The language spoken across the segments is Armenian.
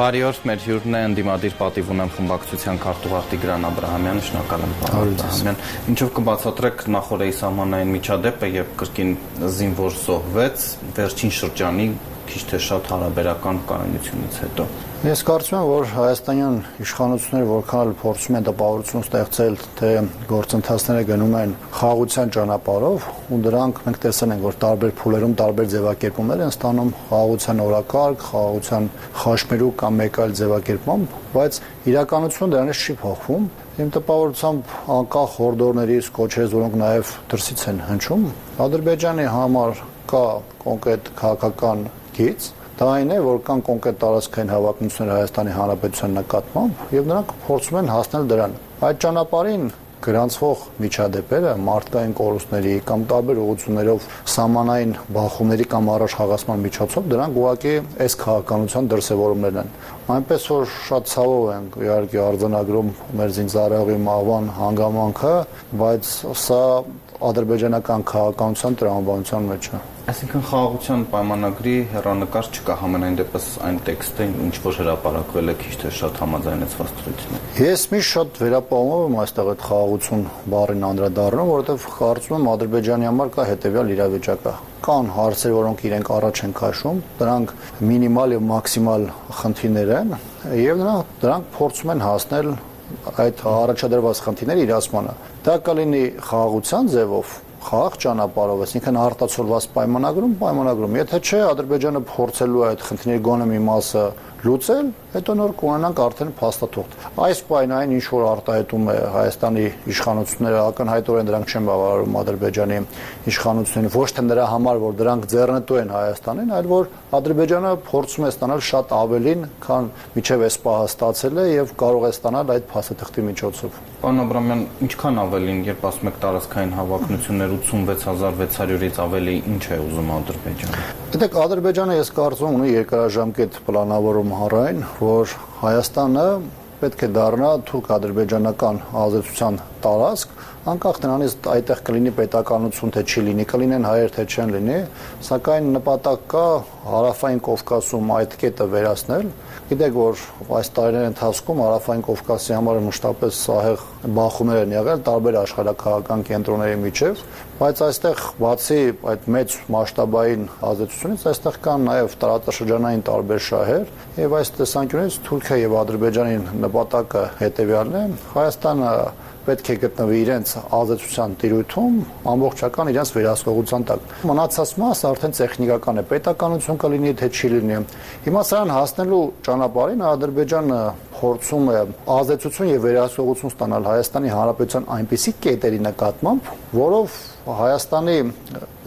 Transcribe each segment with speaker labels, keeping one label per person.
Speaker 1: Բարի օր, մեր հյուրն է ընդդիմադիր պատիվ ունեմ խմբակցության քարտուղար Տիգրան Աբ รา համյանը, շնորհակալ եմ պարոն Աբրահամյան։ Ինչով կբացատրեք նախորդի սահմանային միջադեպը եւ կրկին զինվոր զոհվեց վերջին շրջանի քիչ թե շատ հարաբերական կայունությունից հետո։
Speaker 2: Ես կարծում եմ, որ հայաստանյան իշխանությունները որքան փորձում են տպավորություն ստեղծել, թե գործընթացները գնում են խաղաղության ճանապարհով, ու դրանք մենք տեսել ենք, որ տարբեր փուլերում տարբեր ձևակերպումներ են ստանում խաղաղության օրակարգ, խաղաղության խաշմերուկ կամ մեկ այլ ձևակերպում, բայց իրականությունը դրանից չի փոխվում։ Իմ տպավորությամբ անկախ հորդորներից, կոչերից, որոնք նաև դրսից են հնչում, Ադրբեջանի համար կա կոնկրետ քաղաքական գիծ, Դա այն է, որ կան կոնկրետ տարածքային հավակնություններ Հայաստանի Հանրապետության նկատմամբ եւ նրանք փորձում են հասնել դրան։ Այդ ճանապարհին գրանցվող միջադեպերը մարդկային կորուստների կամ տարբեր ուղղություններով սահմանային բախումների կամ առաջխաղացման միջոցով դրանք ուղղակի այս քաղաքականության դրսևորումներն են։ Այնպես որ շատ ցավով են իհարկե արձանագրում մեր զինծառայողի մահվան հանգամանքը, բայց սա ադրբեջանական քաղաքականության տրամաբանության մեջ է։
Speaker 1: Այսինքն խաղաղության պայմանագրի հերանեկար չկա համենայն դեպս այն տեքստը, ինչ որ հրապարակվել է քիչ թե շատ համաձայնեցված թրությունն։
Speaker 2: Ես միշտ շատ վերապահում եմ այստեղ այդ խաղաղություն բառին անդրադառնում, որովհետև կարծում եմ Ադրբեջանի համար կա հետևյալ իրավիճակը կան հարցեր, որոնք իրենք առաջ են քաշում, դրանք մինիմալ եւ մաքսիմալ խնդիրներ են, եւ նրանք դրանք փորձում են հասնել այդ առաջադրված խնդիրների իրացմանը։ Դա կլինի խաղաղության ձևով, խաղաղ ճանապարհով, այսինքն արտացոլված պայմանագրում, պայմանագրում։ Եթե չէ, Ադրբեջանը փորձելու է այդ խնդիրների գոնե մի մասը լուծել, հետո նոր կունենանք արդեն փաստաթուղթ։ Այս պայն այն ինչ որ արտահայտում է Հայաստանի իշխանությունները, ակնհայտորեն դրանք չեն բավարարում Ադրբեջանի իշխանություններին, ոչ թե նրա համար, որ դրանք ձեռնտու են Հայաստանին, այլ որ Ադրբեջանը փորձում է ստանալ շատ ավելին, քան միջև այս պահը ստացել է եւ կարող է ստանալ այդ փաստաթղթի միջոցով։
Speaker 1: Պարոն Աբրամյան, ինչքան ավելին, երբ ասում եք տարածքային հավակնություններ 86600-ից ավելի, ինչ է ուզում Ադրբեջանը։
Speaker 2: Դեք Ադրբեջանը ես կարծում ունի երկարաժամկետ պլանավորում հարայն, որ Հայաստանը պետք է դառնա թուրք-ադրբեջանական ազդեցության տարածք, անկախ նրանից այդտեղ կլինի պետականություն թե չի լինի, կլինեն հայեր թե չեն լինի, սակայն նպատակ կա հարավային Կովկասում այդ կետը վերացնել Գիտեք, որ այս տարիների ընթացքում Հարավային Կովկասի համար մշտապես սահեղ բախումներ են եղել տարբեր աշխարհակաղական կենտրոնների միջև, բայց այստեղ բացի այդ մեծ մասշտաբային ազդեցությունից, այստեղ կան նաև տարածաշրջանային տարբեր շահեր, եւ այս տեսանկյունից Թուրքիա եւ Ադրբեջանի նպատակը հետեւյալն է՝ Հայաստանը պետք է գտնվի իրենց ազդեցության տիրույթում ամբողջական իրենց վերահսկողության տակ։ Մնացած մասը արդեն տեխնիկական է, պետականություն կլինի թե չի լինի։ Հիմա սրան հասնելու ճանապարհին Ադրբեջանը փորձում է ազդեցություն եւ վերահսկողություն ստանալ Հայաստանի Հանրապետության այնպիսի կետերի նկատմամբ, որով Հայաստանի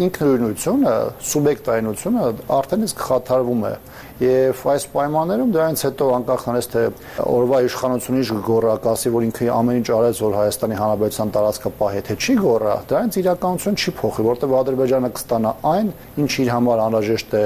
Speaker 2: ինքնուրույնությունը, սուբյեկտայինությունը արդեն իսկ խաթարվում է եւ այս պայմաններում դրանից հետո անկախ նրանից թե օրվա իշխանությունից գոռա կասի որ ինքը ամեն ինչ արեց որ Հայաստանի Հանրապետության տարածքը պահի թե չի գոռա դրանից իրականություն չի փոխի որտեղ Ադրբեջանը կստանա այն ինչ իր համար անհրաժեշտ է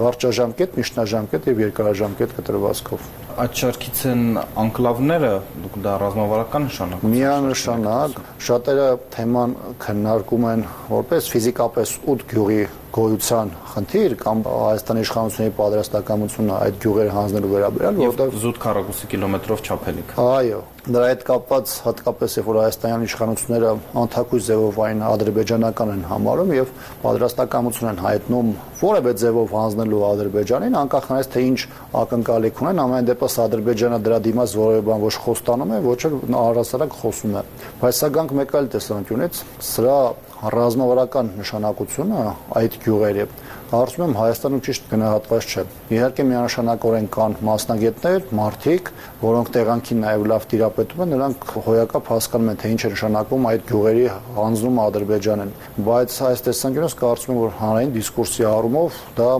Speaker 2: կարճաժամկետ, միջնաժամկետ եւ երկարաժամկետ կտրվածքով
Speaker 1: այդ շարքից են անկլավները, դուք դա ռազմավարական նշանակ։
Speaker 2: Միանշանակ, շատերը թեման քննարկում են որպես ֆիզիկապես 8 գյուղի գոյության խնդիր կամ Հայաստանի իշխանությունների պատրաստակամությունը այդ գյուղերը հանձնելու վերաբերյալ,
Speaker 1: որտեղ զուտ քառակուսի կիլոմետրով չափելիք։
Speaker 2: Այո, դրա հետ կապված հատկապես երբ որ հայաստանյան իշխանությունները անթակույց ձևով այն ադրբեջանական են համարում եւ պատրաստակամություն են հայտնում որևէ ձևով հանձնելու Ադրբեջանին, անկախ նրանից թե ինչ ակնկալիք ունեն, ամեն դեպս Ադրբեջանը դրա դիմաց որևէ բան ոչ խոստանում է, ոչ էլ առհասարակ խոսում է։ Բայց սա գանք մեկ այլ տեսանկյունից, սրա ռազմավարական նշանակությունը այդ գյուղերի Հարցում եմ Հայաստանում ճիշտ գնահատված չէ։ Իհարկե միանշանակորեն կան մասնագետներ, մարդիկ, որոնք տեղանքին նաև լավ տիրապետում են, նրանք հոյակապ հասկանում են, թե ինչ է նշանակում այդ գյուղերի հանձնում Ադրբեջանին։ Բայց այս տեսանկյունից կարծում եմ, որ հանրային դիսկուրսի առումով դա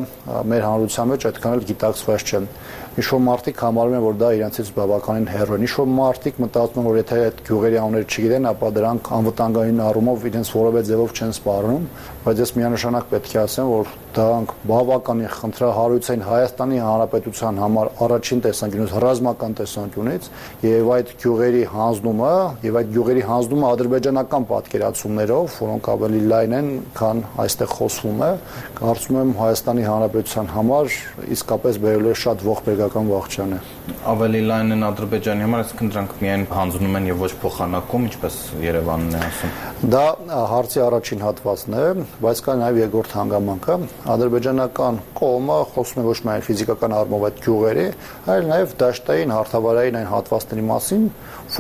Speaker 2: մեր հանրության մեջ այդքան էլ գիտակցված չէ։ Ինչ-որ մարդիկ համարում են, որ դա իրենցից բավականին հեռու է։ Ինչ-որ մարդիկ մտածում են, որ եթե այդ գյուղերի անունները չգիտեն, ապա դրանք անվտանգային առումով իրենց որևէ ձևով չեն սպառնում, բայց ես միանշանակ պետք է ասեմ, որ դրանք բավականին խնդրահարույց են Հայաստանի Հանրապետության համար առաջին տեսանկյունից, ռազմական տեսանկյունից, եւ այդ գյուղերի հանձնումը եւ այդ գյուղերի հանձնումը ադրբեջանական պատկերացումներով, որոնք ավելի լայն են, քան այստեղ խոսվում է, կարծում եմ Հայաստանի Հանրապետության համար իսկապես բերել է շատ ողբերգ հայկական վաղճան է
Speaker 1: ավելի լայն են Ադրբեջանի համար, այսինքն դրանք միայն հանձնում են եւ ոչ փոխանակում, ինչպես Երևանն է ասում։
Speaker 2: Դա հարցի առաջին հատվածն է, բայց կա նաեւ երկրորդ հանգամանքը։ Ադրբեջանական կողմը խոսում է ոչ միայն ֆիզիկական առումով այդ գյուղերի, այլ նաեւ դաշտային հարթավարային այն հատվածների մասին,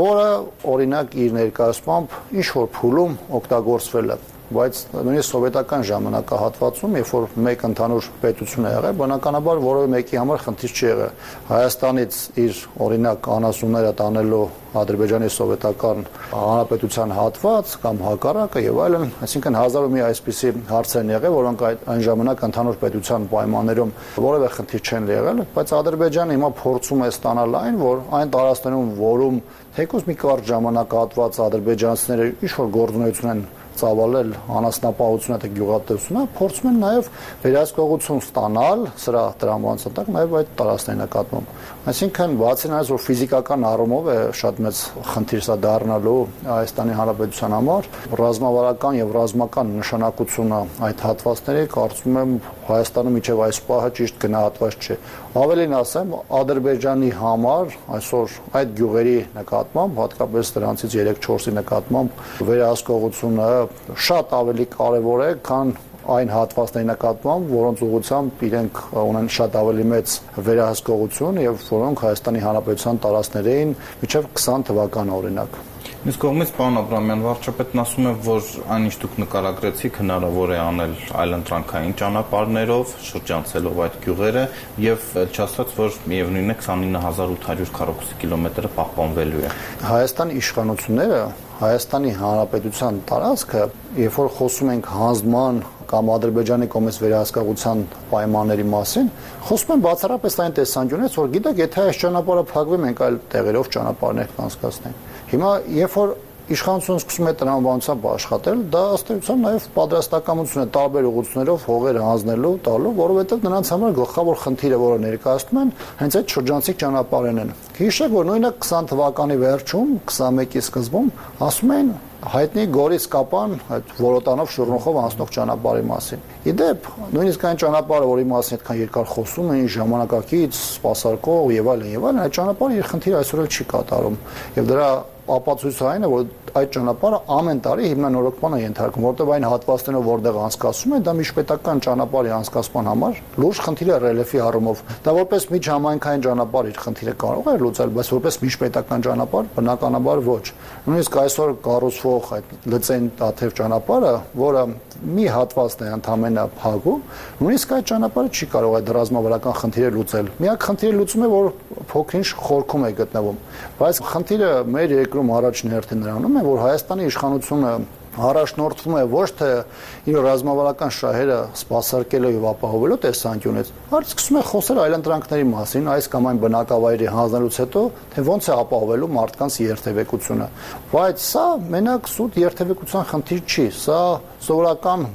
Speaker 2: որը օրինակ իր ներկայացմամբ ինչ որ փուլում օգտագործվել է բայց նույնիսկ սովետական ժամանակահատվածում, երբ որ մեկ ընդհանուր պետություն է եղել, բնականաբար որևէ մեկի համար խնդիր չի եղել։ Հայաստանից իր օրինակ անասունները տանելու Ադրբեջանի սովետական հանրապետության հատված կամ հակառակը եւ այլն, այսինքն հազար ու մի այսպիսի հարցեր են եղել, որոնք այն ժամանակ ընդհանուր պետության պայմաններում որևէ խնդիր չեն եղել, բայց Ադրբեջանը հիմա փորձում է ստանալ այն, որ այն տարածքներում, որում թեկուզ մի կարճ ժամանակահատված ադրբեջանցիները ինչ որ գործունեություն են ծավալել անասնապահությունը թե գյուղատնտեսությունը, փորձում են նաև վերահսկողություն ստանալ սրա տրամաբանության նաև այդ տարածքների նկատմամբ։ Այսինքն բացի նրանից որ ֆիզիկական առումով է շատ մեծ խնդիր սա դառնալու Հայաստանի Հանրապետության համար, ռազմավարական եւ ռազմական նշանակությունը այդ հատվածների կարծում եմ Հայաստանում իջև այս պահը ճիշտ գնահատված չէ։ Ավելին ասեմ, Ադրբեջանի համար այսօր այդ գյուղերի նկատմամբ, հատկապես դրանցից 3-4-ի նկատմամբ վերահսկողությունը շատ ավելի կարևոր է, քան այն հատվածների նկատմամբ, որոնց ուղղությամբ իրենք ունեն շատ ավելի մեծ վերահսկողություն եւ որոնք Հայաստանի Հանրապետության տարածքներին միջև 20 թվական օրինակ
Speaker 1: Մյուս կողմից պարոն Աբրամյան վարչապետն ասում է, որ այնինչ դուք նկարագրեցիք հնարավոր է անել այլընտրանքային ճանապարհներով, շրջանցելով այդ գյուղերը եւ չասած, որ միևնույնն է 29800 քառակուսի կիլոմետրը պահպանվելու է։
Speaker 2: Հայաստանի իշխանությունները Հայաստանի Հանրապետության տարածքը, երբ որ խոսում ենք հանձնման կամ Ադրբեջանի կողմից վերահսկողության պայմանների մասին, խոսում են բացառապես այն տեսանկյունից, որ գիտեք, եթե այս ճանապարհը փակվի, մենք այլ տեղերով ճանապարհներ կանցկացնենք։ Հիմա երբ որ իշխանությունը սկսում է տրամաբանությամբ աշխատել, դա ըստ էության նաև պատրաստակամություն է տարբեր ուղղություններով հողերը հանձնելու, տալու, որովհետև նրանց համար գլխավոր խնդիրը, որը ներկայացնում են, հենց այդ շրջանցիկ ճանապարհներն են։ Հիշեք, որ նույնը 20 թվականի վերջում, 21-ի սկզբում ասում են հայտնի Գորիս Կապան այդ որոտանով շուրնոխով անցնող ճանապարհի մասին։ Իդեպ նույնիսկ այն ճանապարհը, որի մասին այդքան երկար խոսում էին ժամանակակից, սպասարկող եւ այլն եւ այլն, այդ ճանապարհը իր խնդիրը այսօր էլ չի կատարում։ Եվ դրա ապացույցը այն է, որ այդ ճանապարհը ամեն տարի հիմնանորոգման է ենթարկվում, որտեղ այն հատվածներով որտեղ անցկացում է, դա միջպետական ճանապարհի անցկացման համար լուրջ խնդիր է ռելիեֆի առումով։ Դա որպես միջհամայնքային ճանապարհ իր խնդիրը կարող է լուծել, բայց որպես միջպետական ճանապարհ բնականաբար ոչ։ Նույնիսկ այսօր կառուցվող այդ լծեն տաթև ճանապարհը, որը մի հատվածն է ընդամենը փակում, նույնիսկ այդ ճանապարհը չի կարող այդ ռազմավարական խնդիրը լուծել։ Միակ խնդիրը լուծում է, որ փոքրինչ խորքում է գտնվում։ Բայց խնդիրը մեր երկրում առաջին հերթին նրանում է, որ Հայաստանի իշխանությունը առաջնորդվում է ոչ թե իր ռազմավարական շահերը սпасարկելու եւ ապահովելու տեսանկյունից, այլ սկսում է խոսել այլընտրանքների մասին, այս կամ այն բնակավայրի հանձնելուց հետո, թե ոնց է ապահովելու մարդկանց երթևեկությունը։ Բայց սա մենակ սուտ երթևեկության խնդիր չի, սա սովորական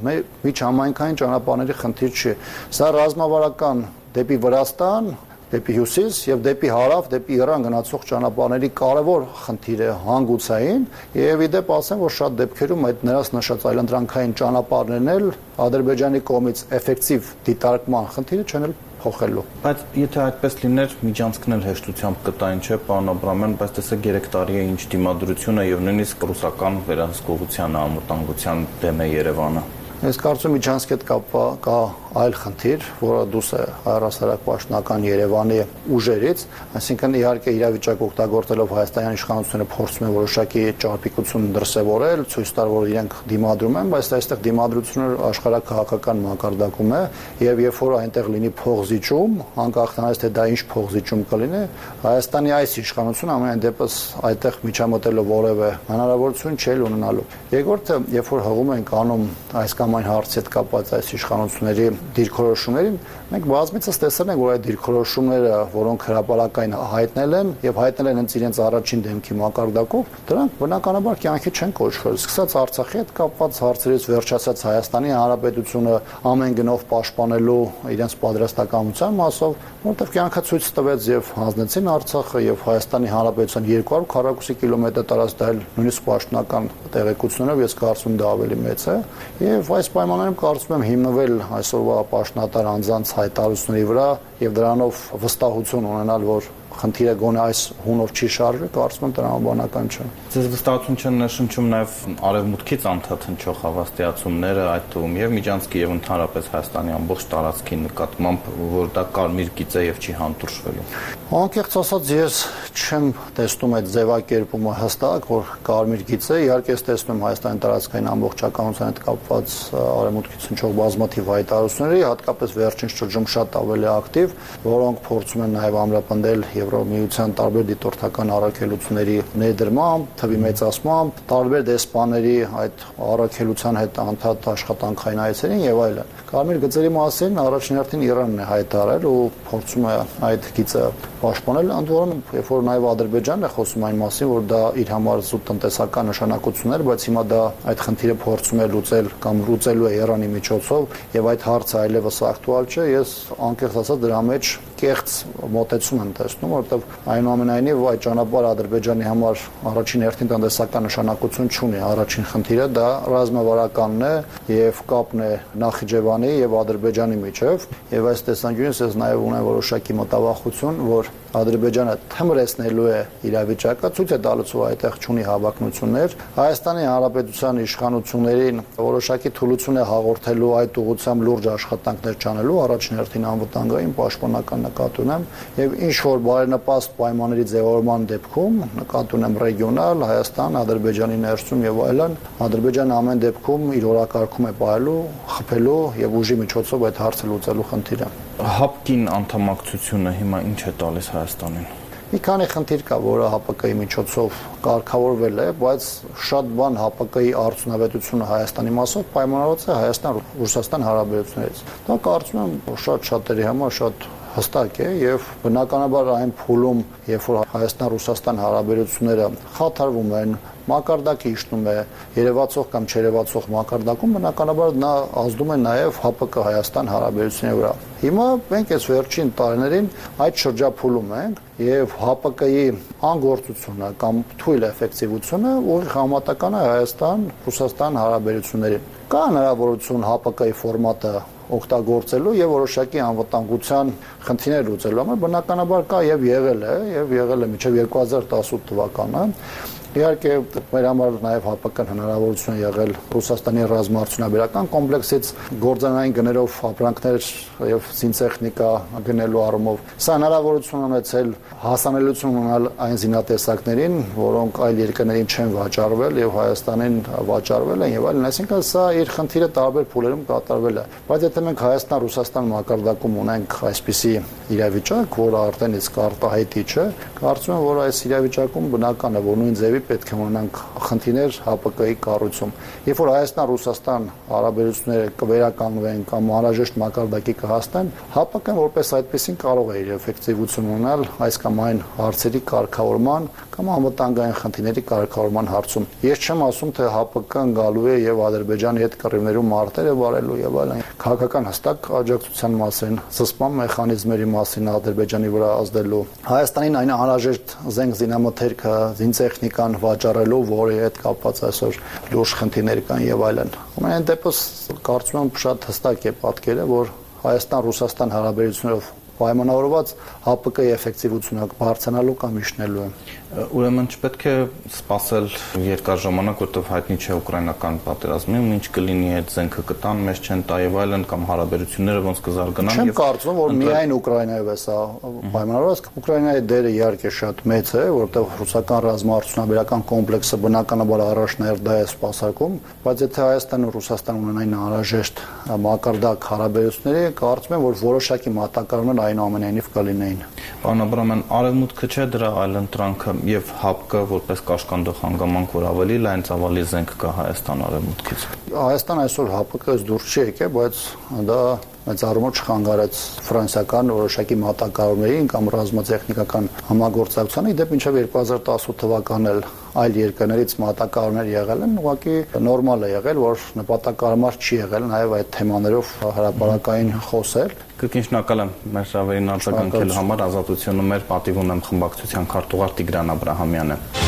Speaker 2: միջհամայնքային ճանապարհների խնդիր չի։ Սա ռազմավարական դեպի Վրաստան դեպի հյուսիս եւ դեպի հարավ, դեպի Իրան գնացող ճանապարհների կարևոր խնդիր է հանգուցային եւ իդեպ ասեմ, որ շատ դեպքերում այդ նրանց նշած այլընտրանքային ճանապարհներն էլ Ադրբեջանի կողմից էֆեկտիվ դիտարկման խնդիրը չեն փոխելու։
Speaker 1: Բայց եթե այդպես լիներ, միջանցքն էլ հեշտությամբ կտային, չէ, պարոն Աբրամյան, բայց տեսեք 3 տարի է ինչ դիմադրությունը եւ նույնիսկ ռուսական վերահսկողության ամուտանգության դեմ է Երևանը։
Speaker 2: Ես կարծում միջանցքի հետ կապված կա այլ խնդիր, որը դուրս է հայրասարակ պաշտոնական Երևանի ուժերից, այսինքն իհարկե իրավիճակ օգտագործելով Հայաստանյան իշխանությունը փորձում է որոշակի ճարպիկություն դրսևորել, ցույց տալ, որ իրենք դիմադրում են, բայց այստեղ դիմադրությունը աշխարհակահաղական մակարդակում է եւ երբ որ այնտեղ լինի փողզիջում, անկախ նրանից թե դա ինչ փողզիջում կլինի, Հայաստանի այս իշխանությունը ամեն դեպս այդտեղ միջամտելով որևէ հնարավորություն չի ունենալու։ Երկրորդը, երբ որ հղում են կանում այս կամ այն հարցի հետ կապված այս իշխանությունների դիրքորոշումներին մենք բազմիցս տեսել ենք, որ այդ դիրքորոշումները, որոնք հրապարակային հայտնել են եւ հայտնել են հենց իրենց առաջին դեմքի մակարդակով, դրանք բնականաբար կյանքի չեն կոչվել։ Սկսած Արցախի հետ կապված հարցերից վերջացած Հայաստանի Հանրապետությունը ամեն գնով պաշտպանելու իրենց պատրաստակամության մասով, որտեղ կյանքը ցույց տվեց եւ հանձնեցին Արցախը եւ Հայաստանի Հանրապետության 200 քառակուսի կիլոմետր տարածքն նույնիսկ պաշտոնական տեղեկություններով ես կարծում դա ավելի մեծ է եւ այս պայմաններում կարծում եմ հիմնվել այսօրվա պաշտոնատար անձանց հայտարարությունների վրա եւ դրանով վստահություն ունենալ, որ խնդիրը գոնե այս հունով չի շարժվի, կարծում եմ տրամաբանական չէ։
Speaker 1: Ձեզ վստահություն չեն նշնչում նաև արևմուտքից անդադ հնչող հավաստիացումները, այդ թվում եւ Միջանցքի եւ ընդհանրապես Հայաստանի ամբողջ տարածքի նկատմամբ, որ դա կարմիր գիծ է եւ չի հանդուրժվելու։
Speaker 2: Անկեղծ ասած ես չեմ տեսնում այդ ձևակերպումը հստակ, որ կարմիր գիծ է, իհարկե ես տեսնում Հայաստանի տարածքային ամբողջականության հետ կապված արևմուտքից հնչող բազմաթիվ հայտարարությունների, հատկապես վերջին շրջում շատ ավելի ակտիվ, որոնք փորձում են նաև ամրապնդել Եվրոմիության տարբեր դիտորդական առաքելությունների ներդրմամբ, թվի մեծացմամբ, տարբեր դեսպաների այդ առաքելության հետ անդադ աշխատանքային այցերին եւ այլն։ Կարմիր գծերի մասին առաջին հերթին Իրանն է հայտարարել ու փորձում է այդ գիծը պաշտպանել, ընդ որում, երբ որ նաև Ադրբեջանն է խոսում այն մասին, որ դա իր համար զուտ տնտեսական նշանակություն էր, բայց հիմա դա այդ խնդիրը փորձում է լուծել կամ լուծելու է Իրանի միջոցով եւ այդ հարցը այլևս ակտուալ չէ, ես անկեղծ ասած դրա մեջ կեղծ մոտեցում եմ տեսնում, որովհետեւ այնուամենայնիվ այդ ճանապարհը Ադրբեջանի համար առաջին հերթին տնտեսական նշանակություն չունի։ Առաջին խնդիրը դա ռազմավարականն է եւ կապն է Նախիջևանի եւ Ադրբեջանի միջեւ եւ այս տեսանկյունից ես նաեւ ունեմ որոշակի մտավախություն, որ Ադրբեջանը թմրեցնելու է իրավիճակը, ցույց է տալուց ու այդտեղ ճունի հավակնություններ։ Հայաստանի Հանրապետության իշխանություններին որոշակի թուլություն է հաղորդելու այդ ուղղությամբ լուրջ աշխատանքներ ճանելու առաջին հերթին անվտանգային պաշտպանական նկատի ունեմ եւ ինչ որ բարենպաստ պայմանների ձևավորման դեպքում նկատի ունեմ ռեգիոնալ Հայաստան, Ադրբեջանի ներսում եւ այլն, Ադրբեջանը ամեն դեպքում իր օրակարգում է պահելու, խփելու եւ ուժի միջոցով այդ հարցը լուծելու խնդիրը
Speaker 1: հապկին անդամակցությունը հիմա ինչ է տալիս Հայաստանին։
Speaker 2: Մի քանի խնդիր կա, որը ՀՊԿ-ի միջոցով կարգավորվել է, բայց շատ բան ՀՊԿ-ի արդյունավետությունը Հայաստանի մասով պայմանավորված է Հայաստան-Ռուսաստան հարաբերություններից։ Դա կարծում եմ շատ շատերի համար շատ հստակ է եւ բնականաբար այն փուլում, երբ որ Հայաստան-Ռուսաստան հարաբերությունները խաթարվում են, մակարդակը իջնում է երևացող կամ չերևացող մակարդակում բնականաբար նա ազդում է նաև ՀՊԿ Հայաստան հարաբերությունների վրա։ Հիմա մենք այս վերջին տարիներին այդ շրջափուլում ենք եւ ՀՊԿ-ի անգործությունը կամ թույլ էֆեկտիվությունը ուղիղ համատական է Հայաստան-Ռուսաստան հարաբերություններին։ Կա հնարավորություն ՀՊԿ-ի ֆորմատը օգտագործելու եւ որոշակի անվտանգության խնդիրներ լուծելու համար բնականաբար կա եւ եղել է եւ եղել է մինչեւ 2018 թվականը Իհարկե մեր համար նաև հապական հնարավորություն եղել Ռուսաստանի ռազմաարդյունաբերական կոմպլեքսից գործանային գներով ապրանքներ եւ զինտեխնիկա գնելու առումով։ Սա հնարավորություն ունեցել հասանելիություն ունենալ այն զինատեսակներին, որոնք այլ երկրներին չեն վաճառվել եւ Հայաստանին վաճառվել են եւ այլն, այսինքն սա իր խնդիրը տարբեր փուլերում կատարվել է։ Բայց եթե մենք Հայաստան-Ռուսաստան մակարդակում ունենք այսպիսի իրավիճակ, որը արդեն իսկ արտահայտի չէ, կարծում եմ, որ այս իրավիճակում բնական է, որ նույն ձևի պետք է ունենանք խնդիրներ ՀՊԿ-ի կառույցում։ Երբ որ Հայաստան-Ռուսաստան հարաբերությունները կվերականգնվեն կամ անհրաժեշտ մակարդակի կհաստեն, ՀՊԿ-ն որպես այդպեսին կարող է իր էֆեկտիվություն ունենալ այս կամ այն հարցերի կարգավորման կամ անվտանգային խնդիրների կարգավորման հարցում։ Ես չեմ ասում, թե ՀՊԿ-ն գալու է եւ Ադրբեջանի հետ կռիվներում մարտերը վարելու եւ այլն։ Քաղաքական հստակ աջակցության մասին, զսպման մեխանիզմերի մասին Ադրբեջանի վրա ազդելու, Հայաստանին այն անհրաժեշտ զենք զինամթերքը, զինտեխնիկան վաճառելու, որի հետ կապված այսօր լուրջ խնդիրներ կան եւ այլն։ Ամեն դեպս կարծում եմ շատ հստակ է պատկերը, որ Հայաստան-Ռուսաստան հարաբերություններով պայմանավորված ՀՊԿ-ի էֆեկտիվությունը բարձրանալու կամ իջնելու է։
Speaker 1: Ուրեմն չպետք է սпасել երկար ժամանակ, որտեղ հայտնի չէ ուկրաինական պատերազմը, ու ինչ կլինի այդ զենքը կտան, մեզ չեն տա եւ այլն կամ հարաբերությունները ոնց կզարգանան
Speaker 2: եւ Չեմ կարծում, որ միայն Ուկրաինայով է սա պայմանավորված, Ուկրաինայի դերը իհարկե շատ մեծ է, որտեղ ռուսական ռազմաարդյունաբերական կոմպլեքսը բնականաբար առաջ ներդա է սпасարկում, բայց եթե Հայաստանն ու Ռուսաստանը ունենային անհրաժեշտ մակարդակ հարաբերությունների, կարծում եմ, որ որոշակի մատակարարումներ այնուամենայնիվ կլինեին։
Speaker 1: Պարոն Աբրամյան, արևմուտքը չէ դրա այլ ընտրանքը եւ ՀԱՊԿ որպես կաշկանդող հանգամանք, որ ավելի լայն ծավալի զենք կա Հայաստան արևմուտքից։
Speaker 2: Հայաստան այսօր ՀԱՊԿ-ից դուրս չի եկել, բայց դա մեծ առումով չխանգարեց ֆրանսիական որոշակի մատակարարումներին կամ ռազմատեխնիկական համագործակցությանը, իդեպ մինչև 2018 թվականն էլ այլ երկրներից մատակարարներ եղել են, ուղղակի նորմալ է եղել, որ նպատակարար չի եղել նաև այդ թեմաներով հրապարակային խոսել։
Speaker 1: Կրկին շնորհակալ եմ մեր շավերին արձագանքելու համար ազատությունը մեր պատիվ ունեմ խմբակցության քարտուղար Տիգրան Աբ รา համյանը։